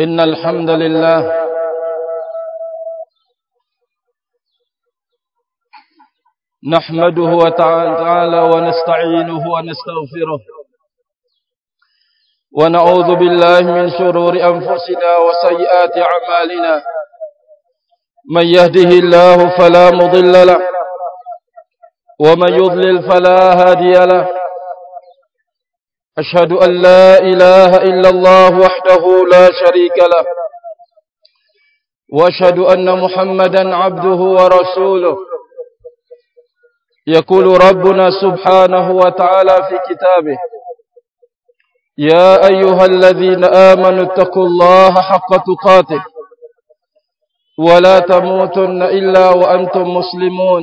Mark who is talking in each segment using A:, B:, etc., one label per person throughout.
A: إن الحمد لله نحمده تعالى ونستعينه ونستغفره ونعوذ بالله من شرور أنفسنا وسيئات أعمالنا من يهده الله فلا مضل له ومن يضلل فلا هادي له أشهد أن لا إله إلا الله وحده لا شريك له وأشهد أن محمدا عبده ورسوله يقول ربنا سبحانه وتعالى في كتابه يا أيها الذين آمنوا اتقوا الله حق تقاته ولا تموتن إلا وأنتم مسلمون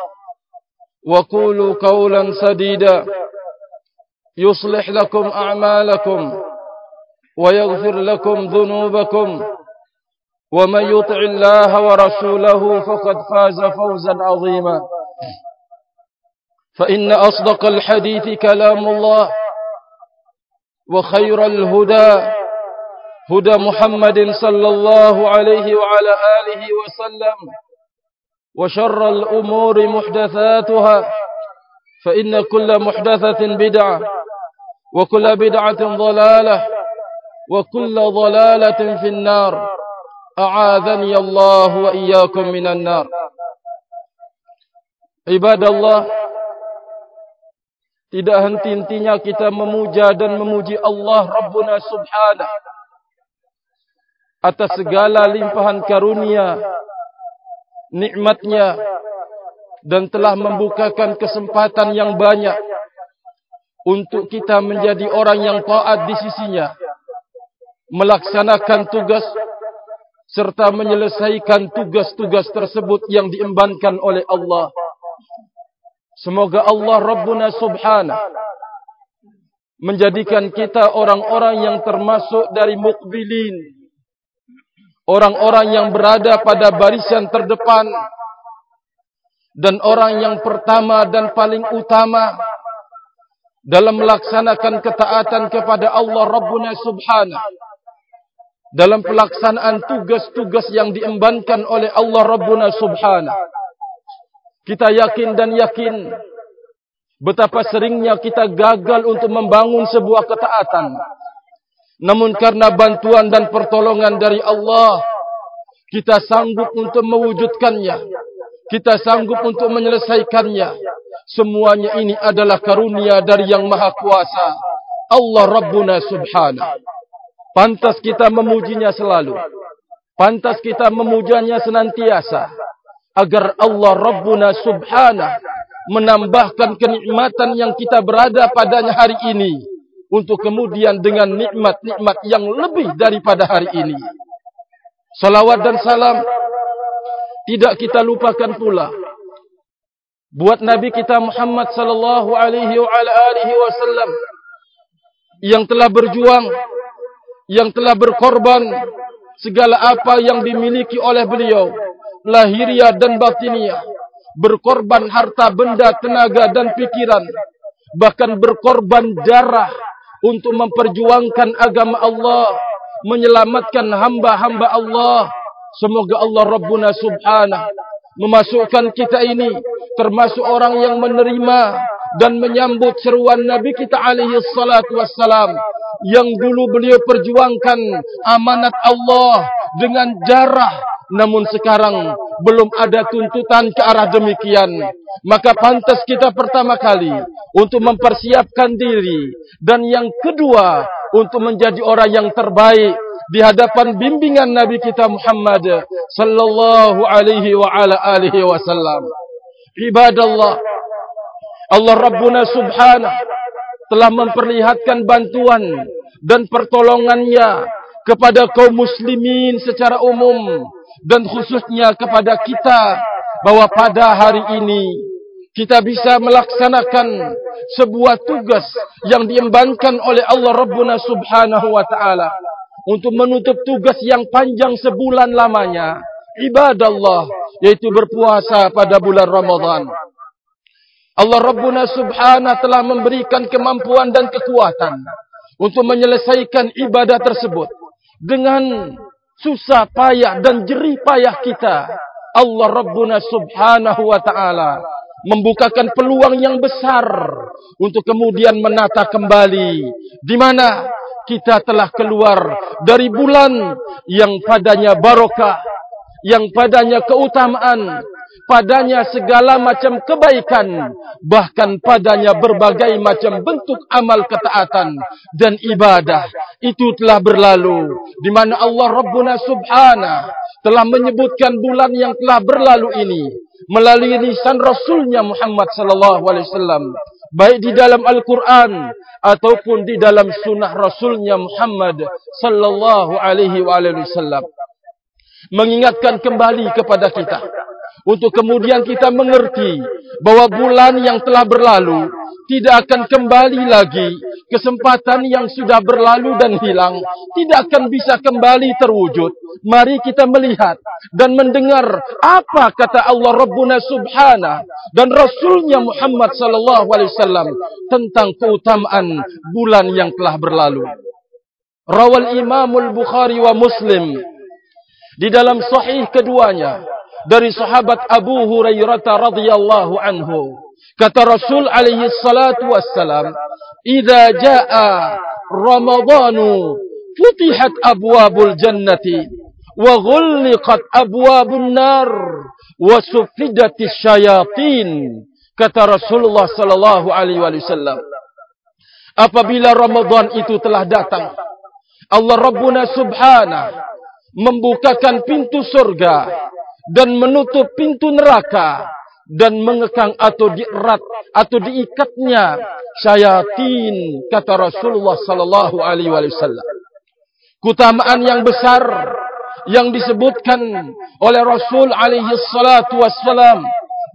A: وقولوا قولا سديدا. يصلح لكم أعمالكم ويغفر لكم ذنوبكم. ومن يطع الله ورسوله فقد فاز فوزا عظيما. فإن أصدق الحديث كلام الله وخير الهدى هدى محمد صلى الله عليه وعلى آله وسلم. وشر الأمور محدثاتها فإن كل محدثة بدعة وكل بدعة ضلالة وكل ضلالة في النار أعاذني الله وإياكم من النار عباد الله tidak henti-hentinya kita memuja dan memuji Allah Rabbuna Subhanahu atas segala limpahan karunia nikmatnya dan telah membukakan kesempatan yang banyak untuk kita menjadi orang yang taat di sisinya melaksanakan tugas serta menyelesaikan tugas-tugas tersebut yang diembankan oleh Allah. Semoga Allah Rabbuna Subhanahu menjadikan kita orang-orang yang termasuk dari mukbilin orang-orang yang berada pada barisan terdepan. Dan orang yang pertama dan paling utama dalam melaksanakan ketaatan kepada Allah Rabbuna Subhanahu. Dalam pelaksanaan tugas-tugas yang diembankan oleh Allah Rabbuna Subhanahu. Kita yakin dan yakin betapa seringnya kita gagal untuk membangun sebuah ketaatan Namun karena bantuan dan pertolongan dari Allah, kita sanggup untuk mewujudkannya. Kita sanggup untuk menyelesaikannya. Semuanya ini adalah karunia dari yang maha kuasa. Allah Rabbuna Subhanahu. Pantas kita memujinya selalu. Pantas kita memujanya senantiasa. Agar Allah Rabbuna Subhanahu menambahkan kenikmatan yang kita berada padanya hari ini untuk kemudian dengan nikmat-nikmat yang lebih daripada hari ini. Salawat dan salam tidak kita lupakan pula buat Nabi kita Muhammad sallallahu alaihi wasallam yang telah berjuang, yang telah berkorban segala apa yang dimiliki oleh beliau, lahiriah dan batiniah, berkorban harta benda, tenaga dan pikiran, bahkan berkorban darah untuk memperjuangkan agama Allah, menyelamatkan hamba-hamba Allah. Semoga Allah Rabbuna Subhanahu memasukkan kita ini termasuk orang yang menerima dan menyambut seruan Nabi kita alaihi salatu wassalam yang dulu beliau perjuangkan amanat Allah dengan darah namun sekarang belum ada tuntutan ke arah demikian. Maka pantas kita pertama kali untuk mempersiapkan diri. Dan yang kedua untuk menjadi orang yang terbaik di hadapan bimbingan Nabi kita Muhammad sallallahu alaihi wa ala alihi wasallam. Ibadallah Allah Rabbuna subhanahu telah memperlihatkan bantuan dan pertolongannya kepada kaum muslimin secara umum dan khususnya kepada kita bahwa pada hari ini kita bisa melaksanakan sebuah tugas yang diembankan oleh Allah Rabbuna Subhanahu wa taala untuk menutup tugas yang panjang sebulan lamanya ibadah Allah yaitu berpuasa pada bulan Ramadan. Allah Rabbuna Subhanahu telah memberikan kemampuan dan kekuatan untuk menyelesaikan ibadah tersebut dengan susah payah dan jerih payah kita. Allah Rabbuna Subhanahu wa taala membukakan peluang yang besar untuk kemudian menata kembali di mana kita telah keluar dari bulan yang padanya barokah yang padanya keutamaan padanya segala macam kebaikan bahkan padanya berbagai macam bentuk amal ketaatan dan ibadah. Itu telah berlalu di mana Allah Rabbuna Subhanahu telah menyebutkan bulan yang telah berlalu ini melalui lisan Rasulnya Muhammad sallallahu alaihi wasallam baik di dalam Al-Qur'an ataupun di dalam sunnah Rasulnya Muhammad sallallahu alaihi wasallam. Mengingatkan kembali kepada kita untuk kemudian kita mengerti bahwa bulan yang telah berlalu tidak akan kembali lagi. Kesempatan yang sudah berlalu dan hilang tidak akan bisa kembali terwujud. Mari kita melihat dan mendengar apa kata Allah Rabbuna Subhanahu dan Rasulnya Muhammad sallallahu alaihi wasallam tentang keutamaan bulan yang telah berlalu. Rawal Imam Al-Bukhari wa Muslim. Di dalam sahih keduanya dari sahabat Abu Hurairah radhiyallahu anhu. Kata Rasul alaihi salatu wassalam idza jaa ramadhanu futihat abwabul jannati wa ghulqat abwabun nar wa suffidatis syayatin kata Rasulullah sallallahu alaihi wasallam. Apabila Ramadan itu telah datang Allah Rabbuna subhanahu membukakan pintu surga dan menutup pintu neraka dan mengekang atau dierat atau diikatnya syayatin kata Rasulullah sallallahu alaihi wasallam. Keutamaan yang besar yang disebutkan oleh Rasul alaihi salatu wassalam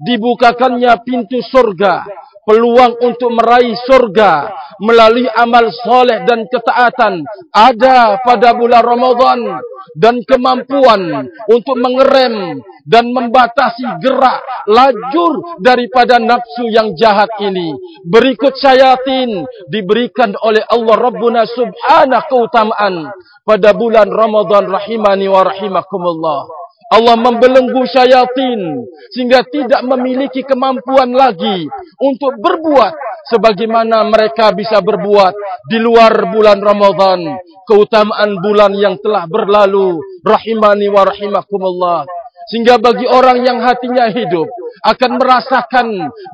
A: dibukakannya pintu surga peluang untuk meraih surga melalui amal soleh dan ketaatan ada pada bulan Ramadan dan kemampuan untuk mengerem dan membatasi gerak lajur daripada nafsu yang jahat ini. Berikut syayatin diberikan oleh Allah Rabbuna subhanahu keutamaan pada bulan Ramadan rahimani wa rahimakumullah Allah membelenggu syayatin sehingga tidak memiliki kemampuan lagi untuk berbuat sebagaimana mereka bisa berbuat di luar bulan Ramadan keutamaan bulan yang telah berlalu. Rahimani wa rahimakumullah. Sehingga bagi orang yang hatinya hidup akan merasakan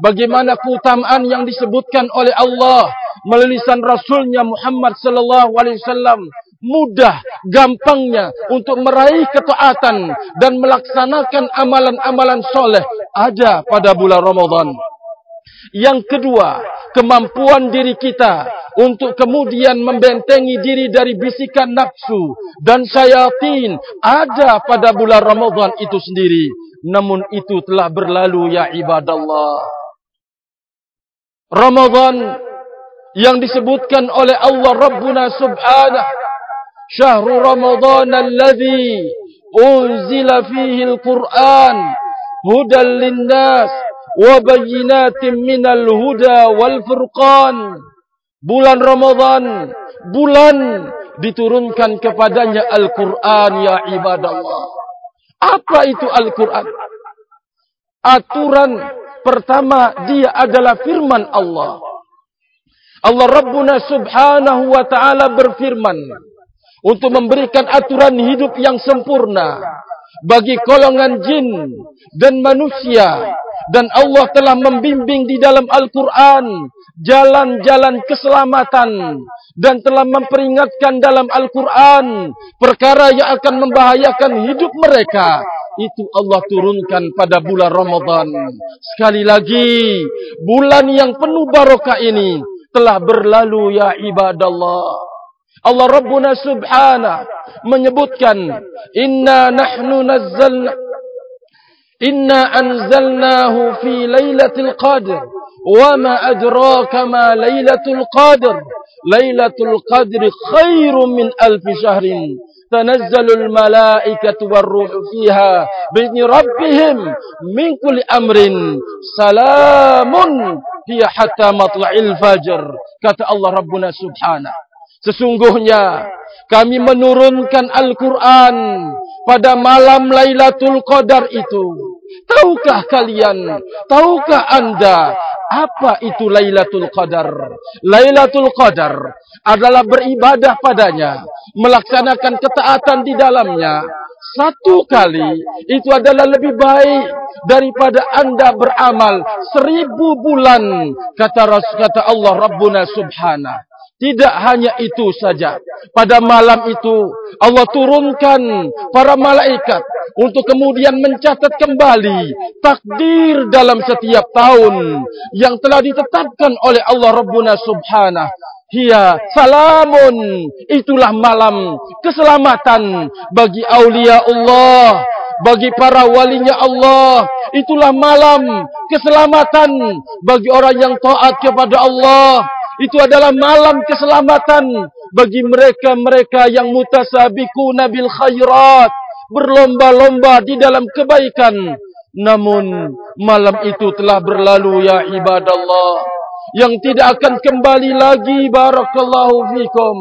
A: bagaimana keutamaan yang disebutkan oleh Allah melalui Rasulnya Muhammad sallallahu alaihi wasallam mudah, gampangnya untuk meraih ketaatan dan melaksanakan amalan-amalan soleh ada pada bulan Ramadan. Yang kedua, kemampuan diri kita untuk kemudian membentengi diri dari bisikan nafsu dan syaitan ada pada bulan Ramadan itu sendiri. Namun itu telah berlalu ya ibadallah. Ramadan yang disebutkan oleh Allah Rabbuna Subhanahu شهر رمضان الذي أنزل فيه القرآن هدى للناس وبينات من الهدى والفرقان bulan Ramadan bulan diturunkan kepadanya Al-Quran ya ibadallah apa itu Al-Quran aturan pertama dia adalah firman Allah Allah Rabbuna subhanahu wa ta'ala berfirman untuk memberikan aturan hidup yang sempurna bagi golongan jin dan manusia. Dan Allah telah membimbing di dalam Al-Qur'an jalan-jalan keselamatan dan telah memperingatkan dalam Al-Qur'an perkara yang akan membahayakan hidup mereka. Itu Allah turunkan pada bulan Ramadan. Sekali lagi bulan yang penuh barokah ini telah berlalu ya ibadallah Allah Rabbuna Subhanahu menyebutkan inna nahnu nazzalna inna anzalnahu fi lailatul qadr wa ma adraka ma lailatul qadr lailatul qadri khairum min alf shahrin tanazzalul malaikatu warruhu fiha bi rabbihim min kulli amrin salamun hiya hatta matla'il fajr kata Allah Rabbuna Subhanahu Sesungguhnya kami menurunkan Al-Quran pada malam Lailatul Qadar itu. Tahukah kalian, tahukah anda apa itu Lailatul Qadar? Lailatul Qadar adalah beribadah padanya, melaksanakan ketaatan di dalamnya. Satu kali itu adalah lebih baik daripada anda beramal seribu bulan kata Rasul kata Allah Rabbuna Subhanahu tidak hanya itu saja. Pada malam itu Allah turunkan para malaikat untuk kemudian mencatat kembali takdir dalam setiap tahun yang telah ditetapkan oleh Allah Rabbuna Subhanahu. Hiya salamun itulah malam keselamatan bagi aulia Allah bagi para walinya Allah itulah malam keselamatan bagi orang yang taat kepada Allah itu adalah malam keselamatan bagi mereka-mereka yang mutasabiku nabil khairat berlomba-lomba di dalam kebaikan. Namun malam itu telah berlalu ya ibadallah yang tidak akan kembali lagi barakallahu fikum.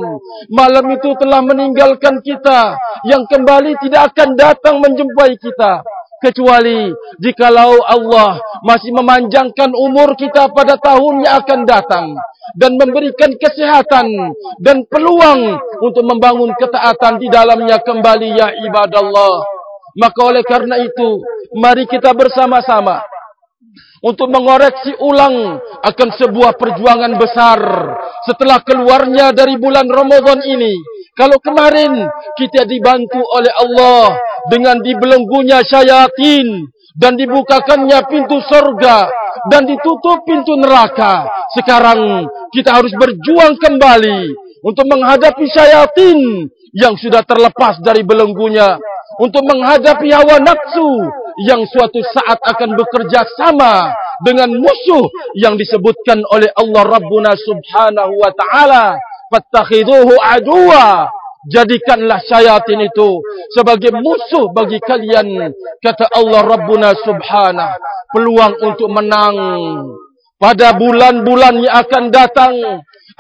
A: Malam itu telah meninggalkan kita yang kembali tidak akan datang menjumpai kita kecuali jikalau Allah masih memanjangkan umur kita pada tahun yang akan datang. Dan memberikan kesehatan dan peluang untuk membangun ketaatan di dalamnya kembali ya ibadallah. Maka oleh karena itu mari kita bersama-sama untuk mengoreksi ulang akan sebuah perjuangan besar setelah keluarnya dari bulan Ramadan ini. Kalau kemarin kita dibantu oleh Allah dengan dibelenggunya syayatin dan dibukakannya pintu surga dan ditutup pintu neraka. Sekarang kita harus berjuang kembali untuk menghadapi syayatin yang sudah terlepas dari belenggunya. Untuk menghadapi hawa nafsu yang suatu saat akan bekerja sama dengan musuh yang disebutkan oleh Allah Rabbuna Subhanahu wa taala. Fattakhiduhu aduwa jadikanlah syaitan itu sebagai musuh bagi kalian kata Allah Rabbuna Subhanahu peluang untuk menang. Pada bulan-bulan yang akan datang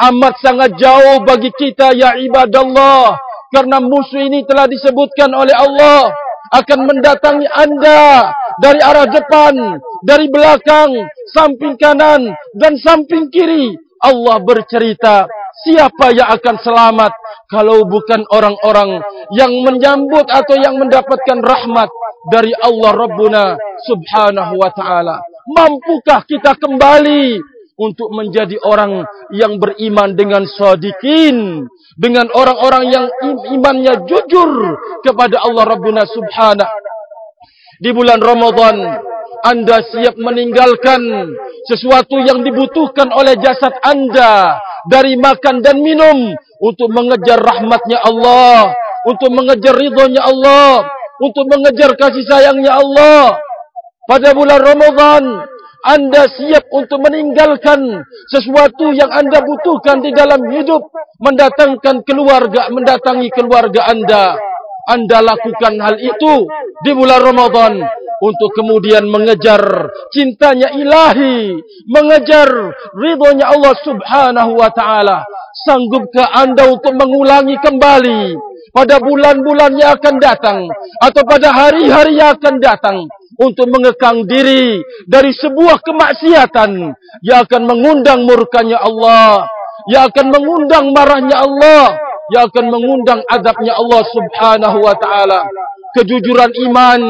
A: amat sangat jauh bagi kita ya ibadallah. Karena musuh ini telah disebutkan oleh Allah akan mendatangi anda dari arah depan dari belakang samping kanan dan samping kiri Allah bercerita siapa yang akan selamat kalau bukan orang-orang yang menyambut atau yang mendapatkan rahmat dari Allah Rabbuna subhanahu wa ta'ala. Mampukah kita kembali untuk menjadi orang yang beriman dengan sadiqin. Dengan orang-orang yang imannya jujur kepada Allah Rabbuna subhanahu. Di bulan Ramadan, anda siap meninggalkan sesuatu yang dibutuhkan oleh jasad anda dari makan dan minum untuk mengejar rahmatnya Allah, untuk mengejar ridhonya Allah, untuk mengejar kasih sayangnya Allah. Pada bulan Ramadan, anda siap untuk meninggalkan sesuatu yang anda butuhkan di dalam hidup, mendatangkan keluarga, mendatangi keluarga anda. Anda lakukan hal itu di bulan Ramadan untuk kemudian mengejar cintanya ilahi, mengejar ridhonya Allah subhanahu wa ta'ala. Sanggupkah anda untuk mengulangi kembali pada bulan-bulan yang akan datang atau pada hari-hari yang akan datang untuk mengekang diri dari sebuah kemaksiatan yang akan mengundang murkanya Allah, yang akan mengundang marahnya Allah, yang akan mengundang azabnya Allah subhanahu wa ta'ala kejujuran iman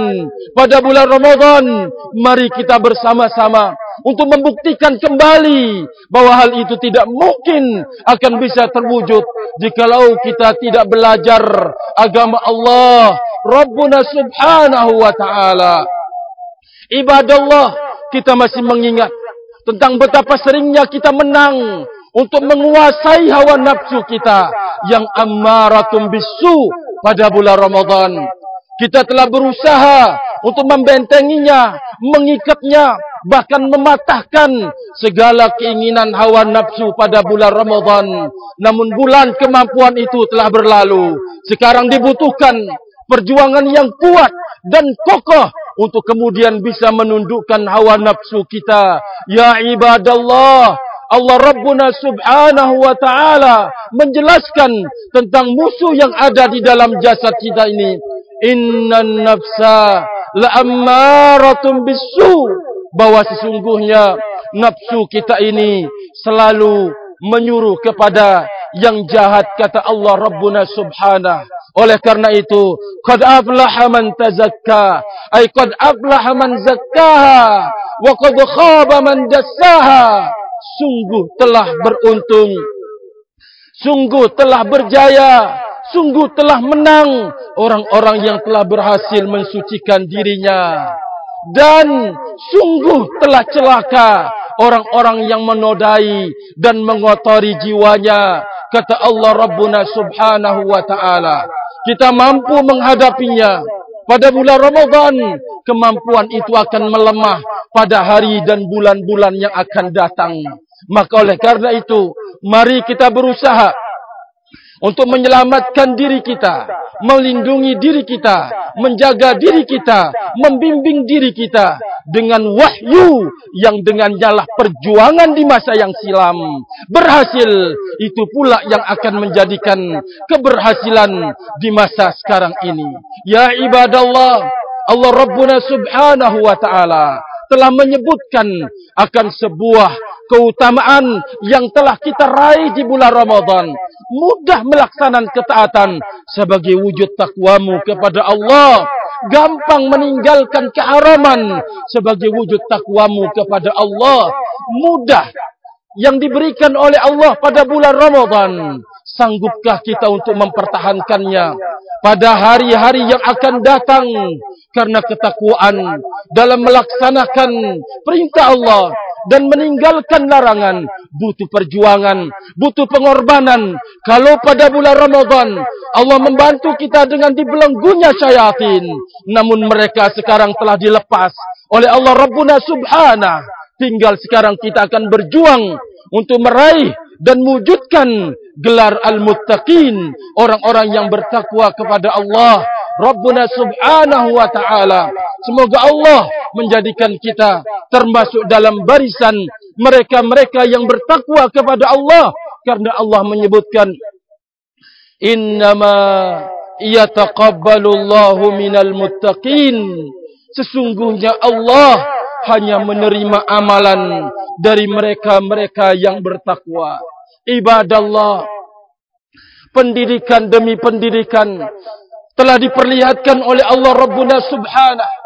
A: pada bulan Ramadan. Mari kita bersama-sama untuk membuktikan kembali bahawa hal itu tidak mungkin akan bisa terwujud jikalau kita tidak belajar agama Allah Rabbuna subhanahu wa ta'ala. Ibadallah kita masih mengingat tentang betapa seringnya kita menang untuk menguasai hawa nafsu kita yang ammaratum bisu pada bulan Ramadan. Kita telah berusaha untuk membentenginya, mengikatnya, bahkan mematahkan segala keinginan hawa nafsu pada bulan Ramadan. Namun bulan kemampuan itu telah berlalu. Sekarang dibutuhkan perjuangan yang kuat dan kokoh untuk kemudian bisa menundukkan hawa nafsu kita. Ya ibadallah, Allah Rabbuna subhanahu wa ta'ala menjelaskan tentang musuh yang ada di dalam jasad kita ini. Inna nafsa la'ammaratun bisu. Bahwa sesungguhnya nafsu kita ini selalu menyuruh kepada yang jahat kata Allah Rabbuna subhanahu. Oleh karena itu, qad aflaha man tazakka, ay qad aflaha man zakkaha, wa qad khaba man dassaha sungguh telah beruntung, sungguh telah berjaya, sungguh telah menang orang-orang yang telah berhasil mensucikan dirinya. Dan sungguh telah celaka orang-orang yang menodai dan mengotori jiwanya. Kata Allah Rabbuna subhanahu wa ta'ala. Kita mampu menghadapinya pada bulan Ramadan. Kemampuan itu akan melemah pada hari dan bulan-bulan yang akan datang. Maka oleh karena itu, mari kita berusaha untuk menyelamatkan diri kita, melindungi diri kita, menjaga diri kita, membimbing diri kita dengan wahyu yang dengan nyalah perjuangan di masa yang silam. Berhasil, itu pula yang akan menjadikan keberhasilan di masa sekarang ini. Ya ibadallah, Allah Rabbuna subhanahu wa ta'ala telah menyebutkan akan sebuah keutamaan yang telah kita raih di bulan Ramadan. Mudah melaksanakan ketaatan sebagai wujud takwamu kepada Allah. Gampang meninggalkan keharaman sebagai wujud takwamu kepada Allah. Mudah yang diberikan oleh Allah pada bulan Ramadan. Sanggupkah kita untuk mempertahankannya pada hari-hari yang akan datang karena ketakwaan dalam melaksanakan perintah Allah dan meninggalkan larangan. Butuh perjuangan butuh pengorbanan. Kalau pada bulan Ramadan Allah membantu kita dengan dibelenggunya syaitan. Namun mereka sekarang telah dilepas oleh Allah Rabbuna subhanahu. Tinggal sekarang kita akan berjuang untuk meraih dan mewujudkan gelar al-muttaqin. Orang-orang yang bertakwa kepada Allah. Rabbuna subhanahu wa ta'ala. Semoga Allah menjadikan kita termasuk dalam barisan mereka-mereka yang bertakwa kepada Allah. Karena Allah menyebutkan innama yataqabbalu Allahu minal muttaqin. Sesungguhnya Allah hanya menerima amalan dari mereka-mereka yang bertakwa ibadallah. Pendidikan demi pendidikan telah diperlihatkan oleh Allah Rabbuna subhanahu.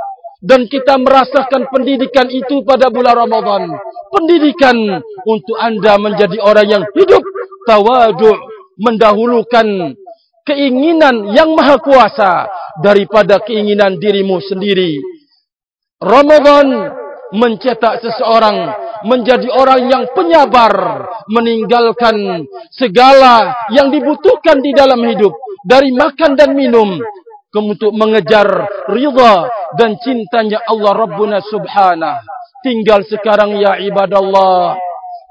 A: Dan kita merasakan pendidikan itu pada bulan Ramadan. Pendidikan untuk anda menjadi orang yang hidup tawadu mendahulukan keinginan yang maha kuasa daripada keinginan dirimu sendiri. Ramadan mencetak seseorang menjadi orang yang penyabar meninggalkan segala yang dibutuhkan di dalam hidup dari makan dan minum untuk mengejar ridha dan cintanya Allah Rabbuna Subhanahu. Tinggal sekarang ya ibadallah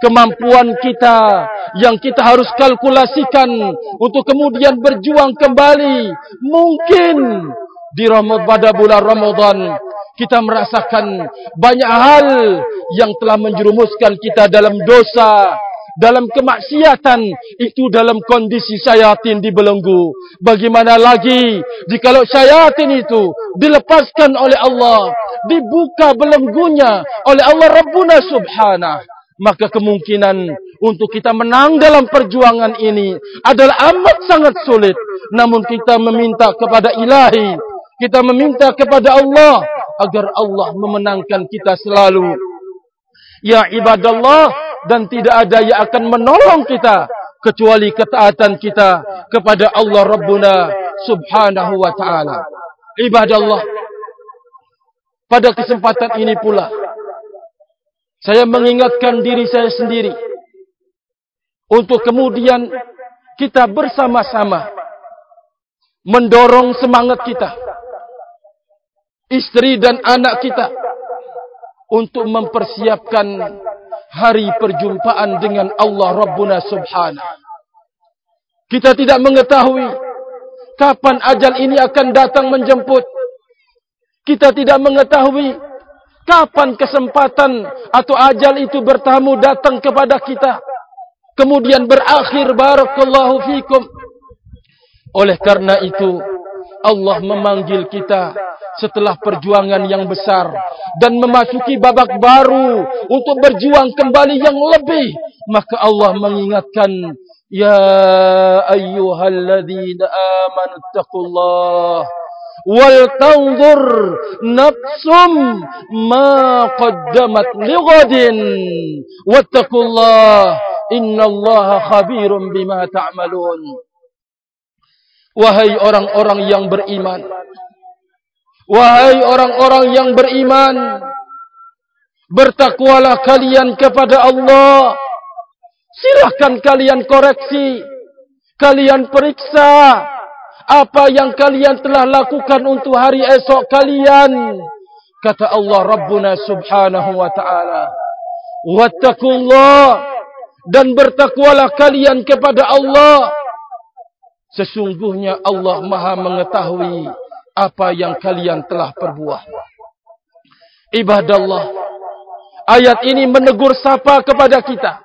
A: kemampuan kita yang kita harus kalkulasikan untuk kemudian berjuang kembali. Mungkin di pada bulan Ramadan kita merasakan banyak hal yang telah menjerumuskan kita dalam dosa, dalam kemaksiatan, itu dalam kondisi syaitan dibelenggu. Bagaimana lagi jika syaitan itu dilepaskan oleh Allah, dibuka belenggunya oleh Allah Rabbuna Subhanahu, maka kemungkinan untuk kita menang dalam perjuangan ini adalah amat sangat sulit. Namun kita meminta kepada ilahi, kita meminta kepada Allah, agar Allah memenangkan kita selalu. Ya ibadallah dan tidak ada yang akan menolong kita kecuali ketaatan kita kepada Allah Rabbuna Subhanahu wa taala. Ibadallah. Pada kesempatan ini pula saya mengingatkan diri saya sendiri untuk kemudian kita bersama-sama mendorong semangat kita istri dan anak kita untuk mempersiapkan hari perjumpaan dengan Allah Rabbuna Subhanahu. Kita tidak mengetahui kapan ajal ini akan datang menjemput. Kita tidak mengetahui kapan kesempatan atau ajal itu bertamu datang kepada kita. Kemudian berakhir barakallahu fikum. Oleh karena itu Allah memanggil kita setelah perjuangan yang besar dan memasuki babak baru untuk berjuang kembali yang lebih. Maka Allah mengingatkan ya ayyuhalladzina amanu taqullah wal tanzur nafsum ma qaddamat lighadin wattaqullah. Innallaha khabirum bima ta'malun wahai orang-orang yang beriman Wahai orang-orang yang beriman, bertakwalah kalian kepada Allah. Silahkan kalian koreksi, kalian periksa apa yang kalian telah lakukan untuk hari esok kalian. Kata Allah Rabbuna subhanahu wa ta'ala. Wattakullah dan bertakwalah kalian kepada Allah. Sesungguhnya Allah maha mengetahui apa yang kalian telah perbuat. Ibadallah, ayat ini menegur sapa kepada kita.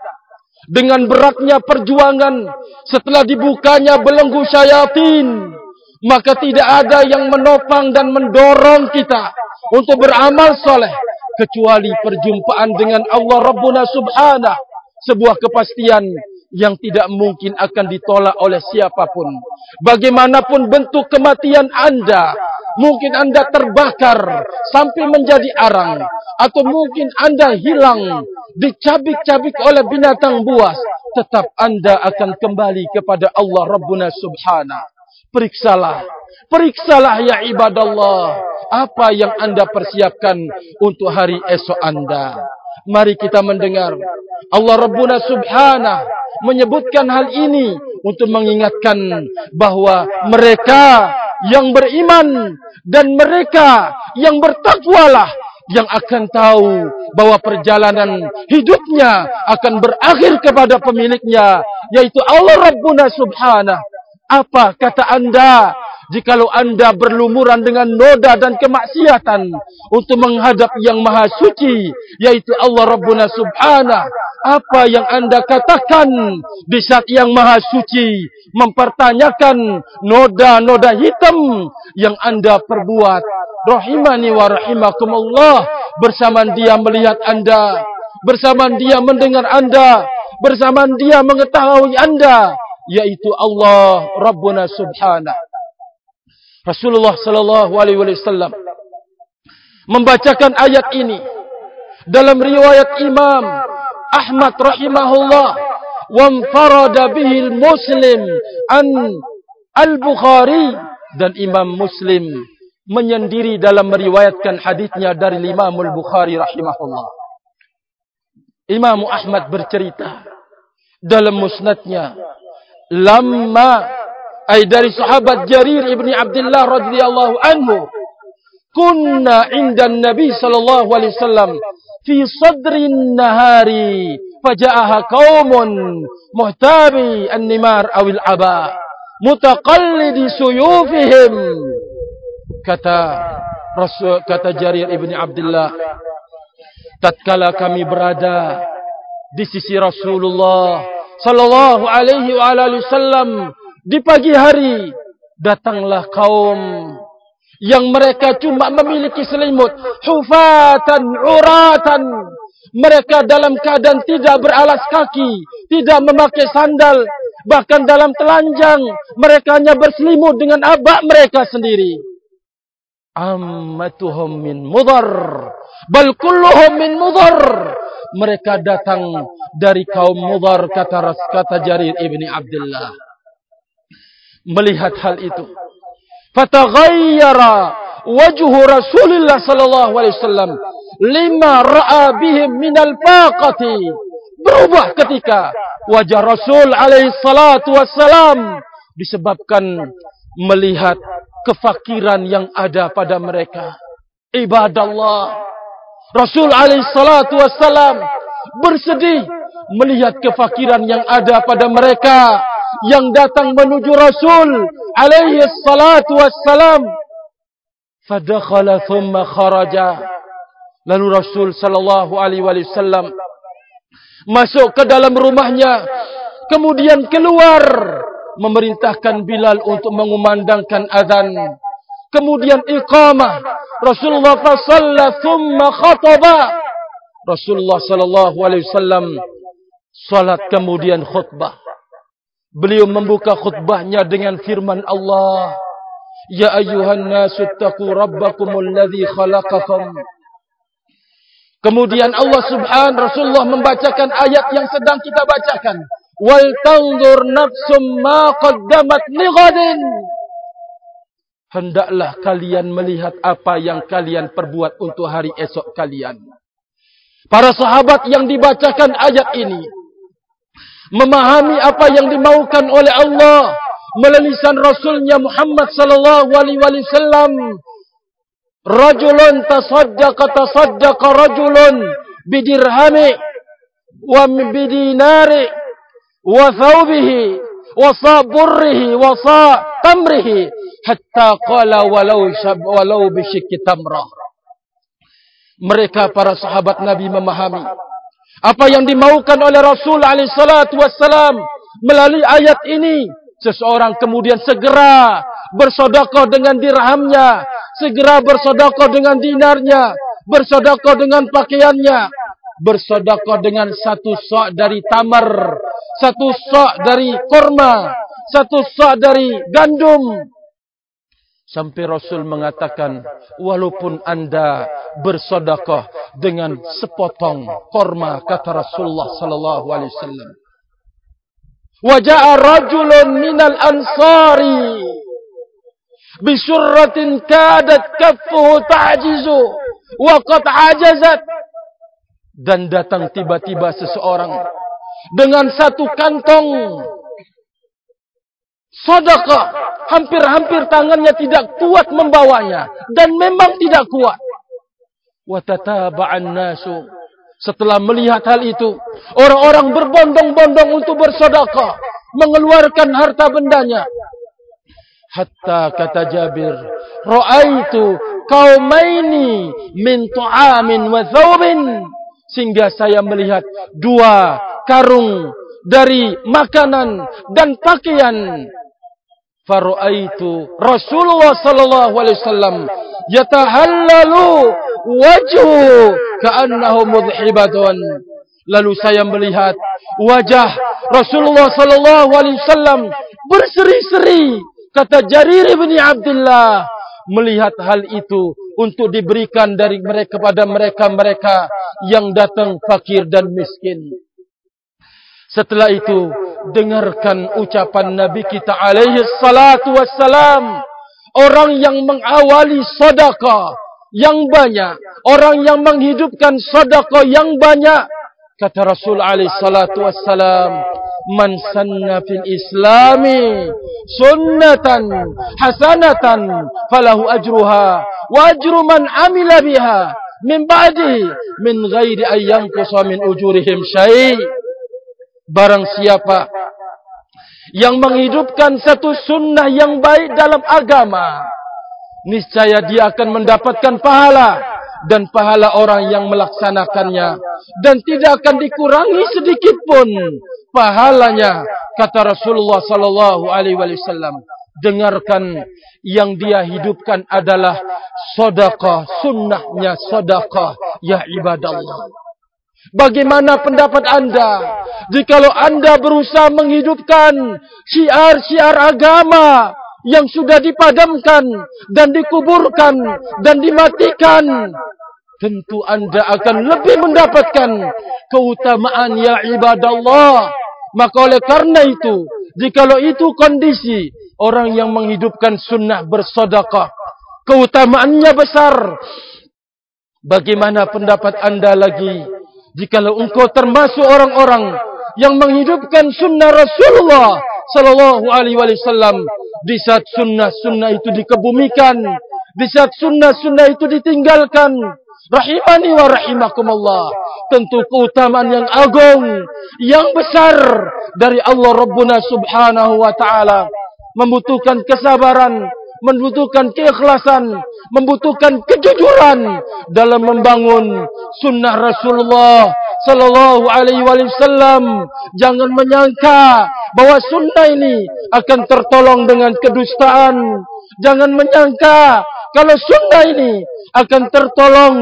A: Dengan beratnya perjuangan setelah dibukanya belenggu syayatin. Maka tidak ada yang menopang dan mendorong kita untuk beramal soleh. Kecuali perjumpaan dengan Allah Rabbuna Subhanah. Sebuah kepastian yang tidak mungkin akan ditolak oleh siapapun. Bagaimanapun bentuk kematian anda, mungkin anda terbakar sampai menjadi arang, atau mungkin anda hilang, dicabik-cabik oleh binatang buas, tetap anda akan kembali kepada Allah Rabbuna Subhanahu. Periksalah, periksalah ya ibadallah, apa yang anda persiapkan untuk hari esok anda. Mari kita mendengar Allah Rabbuna Subhanahu menyebutkan hal ini untuk mengingatkan bahawa mereka yang beriman dan mereka yang bertakwalah yang akan tahu bahawa perjalanan hidupnya akan berakhir kepada pemiliknya yaitu Allah Rabbuna Subhanahu. Apa kata anda jikalau anda berlumuran dengan noda dan kemaksiatan untuk menghadap yang maha suci yaitu Allah Rabbuna Subhanahu apa yang anda katakan di saat yang maha suci mempertanyakan noda-noda hitam yang anda perbuat. Rahimani wa rahimakumullah. Bersama dia melihat anda bersama dia mendengar anda bersama dia mengetahui anda yaitu Allah Rabbuna Subhanahu Rasulullah sallallahu alaihi wasallam membacakan ayat ini dalam riwayat Imam Ahmad rahimahullah wamfarada bihi muslim an al-Bukhari dan Imam Muslim menyendiri dalam meriwayatkan hadisnya dari Imam al-Bukhari rahimahullah. Imam Ahmad bercerita dalam musnadnya lama ay dari sahabat Jarir ibni Abdullah radhiyallahu anhu. Kunna inda Nabi sallallahu alaihi wasallam fi sadrin nahari faja'aha qaumun muhtabi an-nimar awil aba mutaqallidi suyufihim. Kata Rasul kata Jarir ibni Abdullah tatkala kami berada di sisi Rasulullah sallallahu alaihi wa alihi wasallam di pagi hari datanglah kaum yang mereka cuma memiliki selimut hufatan uratan. Mereka dalam keadaan tidak beralas kaki tidak memakai sandal bahkan dalam telanjang mereka hanya berselimut dengan abak mereka sendiri. Ammatuhum min mudhar bal kulluhum min mudhar. Mereka datang dari kaum mudhar kata kata Jarir ibni Abdullah melihat hal itu fataghayyara wajhu Rasulullah sallallahu alaihi wasallam lima ra'a bihim min al-faqati berubah ketika wajah Rasul alaihi salatu wassalam disebabkan melihat kefakiran yang ada pada mereka. Ibadallah. Rasul alaihi salatu wassalam bersedih melihat kefakiran yang ada pada mereka yang datang menuju Rasul alaihi salatu wassalam. Fadakhala thumma kharaja. Lalu Rasul sallallahu alaihi wasallam masuk ke dalam rumahnya. Kemudian keluar memerintahkan Bilal untuk mengumandangkan azan. Kemudian iqamah. Rasulullah fasalla thumma khataba. Rasulullah sallallahu alaihi wasallam salat kemudian khutbah beliau membuka khutbahnya dengan firman Allah ya ayyuhan nasu taqu rabbakumul ladzi khalaqakum Kemudian Allah Subhanahu Rasulullah membacakan ayat yang sedang kita bacakan. Wal tanzur nafsum ma qaddamat lighadin. Hendaklah kalian melihat apa yang kalian perbuat untuk hari esok kalian. Para sahabat yang dibacakan ayat ini memahami apa yang dimaukan oleh Allah melalui Rasulnya Muhammad sallallahu alaihi wasallam. Rajulun tasaddaqa tasaddaqa rajulun bidirhami wa bidinari wa thawbihi wa saburrihi wa sa tamrihi hatta qala walau shab walau bisyikki tamrah. Mereka para sahabat nabi memahami apa yang dimaukan oleh rasul alaihi salatu wassalam melalui ayat ini seseorang kemudian segera bersedekah dengan dirhamnya segera bersedekah dengan dinarnya, bersedekah dengan pakaiannya, bersedekah dengan satu sak dari tamar, satu sak dari korma, satu sak dari gandum. Sampai Rasul mengatakan, walaupun anda bersedekah dengan sepotong korma, kata Rasulullah sallallahu alaihi wasallam. Waja'a rajulun minal ansari bisyurratin kadat kaffuhu ta'jizu wa qad ajazat dan datang tiba-tiba seseorang dengan satu kantong sedekah hampir-hampir tangannya tidak kuat membawanya. Dan memang tidak kuat. Wa tataba'an nasu setelah melihat hal itu orang-orang berbondong-bondong untuk bersedekah mengeluarkan harta bendanya. Hatta kata Jabir ra'aitu qaumaini min tu'amin wa thawbin. Sehingga saya melihat dua karung dari makanan dan pakaian faraitu Rasulullah sallallahu alaihi wasallam yatahallalu wajhu ka'annahu mudhibatun lalu saya melihat wajah Rasulullah sallallahu alaihi wasallam berseri-seri kata Jarir bin Abdullah melihat hal itu untuk diberikan dari mereka kepada mereka-mereka yang datang fakir dan miskin. Setelah itu, dengarkan ucapan Nabi kita alaihi salatu wassalam. Orang yang mengawali sedekah yang banyak. Orang yang menghidupkan sedekah yang banyak. Kata Rasul alaihi salatu wassalam man sanna fil islami sunnatan hasanatan falahu ajruha wa ajru man amila biha min ba'di min ghairi an yanqusa min ujurihim syai barang siapa yang menghidupkan satu sunnah yang baik dalam agama niscaya dia akan mendapatkan pahala dan pahala orang yang melaksanakannya. Dan tidak akan dikurangi sedikit pun pahalanya kata Rasulullah sallallahu alaihi wasallam. Dengarkan yang dia hidupkan adalah sedekah sunnahnya sedekah ya ibadallah bagaimana pendapat anda jikalau anda berusaha menghidupkan syiar-syiar agama yang sudah dipadamkan dan dikuburkan dan dimatikan tentu anda akan lebih mendapatkan keutamaan ya ibadallah. Maka oleh karena itu, jikalau itu kondisi orang yang menghidupkan sunnah bersodakah, keutamaannya besar. Bagaimana pendapat anda lagi, jikalau engkau termasuk orang-orang yang menghidupkan sunnah Rasulullah sallallahu alaihi wasallam di saat sunnah-sunnah itu dikebumikan di saat sunnah-sunnah itu ditinggalkan rahimani wa rahimakumullah. Tentu keutamaan yang agung yang besar dari Allah Rabbuna subhanahu wa ta'ala. Membutuhkan kesabaran membutuhkan keikhlasan membutuhkan kejujuran dalam membangun sunnah Rasulullah sallallahu alaihi wasallam. Jangan menyangka bahwa sunnah ini akan tertolong dengan kedustaan. Jangan menyangka kalau sunnah ini akan tertolong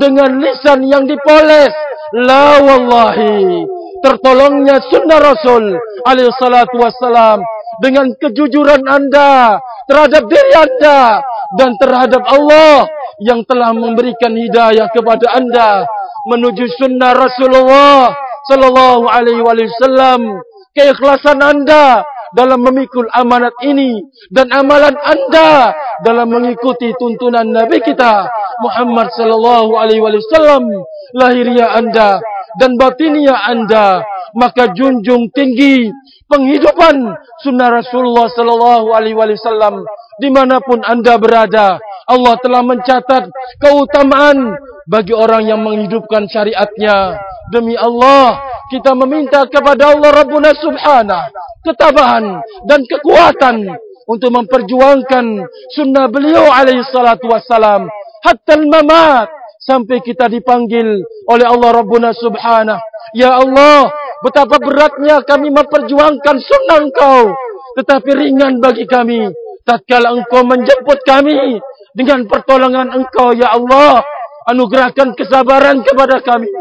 A: dengan lisan yang dipoles. La wallahi. Tertolongnya sunnah Rasul alaihi salatu wasallam dengan kejujuran anda terhadap diri anda dan terhadap Allah yang telah memberikan hidayah kepada anda menuju sunnah Rasulullah sallallahu alaihi wasallam. Keikhlasan anda dalam memikul amanat ini dan amalan anda dalam mengikuti tuntunan nabi kita Muhammad sallallahu alaihi wasallam. Lahiriah anda dan batiniah anda maka junjung tinggi penghidupan sunnah Rasulullah sallallahu alaihi wasallam dimanapun anda berada Allah telah mencatat keutamaan bagi orang yang menghidupkan syariatnya. Demi Allah, kita meminta kepada Allah Rabbuna Subhanahu ketabahan dan kekuatan untuk memperjuangkan sunnah beliau alaihi salatu wassalam hatta al-mamat sampai kita dipanggil oleh Allah Rabbuna Subhanahu. Ya Allah, betapa beratnya kami memperjuangkan sunnah engkau. Tetapi ringan bagi kami. Tatkala engkau menjemput kami dengan pertolongan engkau ya Allah anugerahkan kesabaran kepada kami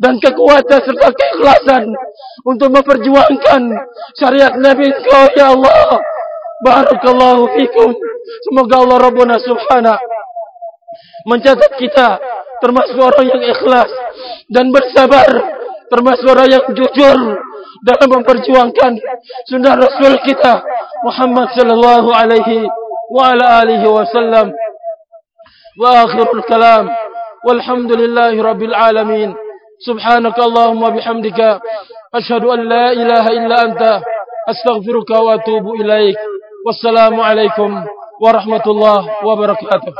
A: dan kekuatan serta keikhlasan untuk memperjuangkan syariat Nabi engkau ya Allah. Barakallahu fikum. Semoga Allah Rabbuna subhanahu mencatat kita termasuk orang yang ikhlas dan bersabar termasuk orang yang jujur dalam memperjuangkan sunnah Rasul kita Muhammad sallallahu alaihi wa ala alihi wasallam. Wa akhirul kalam walhamdulillahi rabbil alamin. Subhanaka Allahumma bihamdika ashhadu an la ilaha illa anta astaghfiruka wa atubu ilaik. Wassalamu alaikum warahmatullahi wabarakatuh.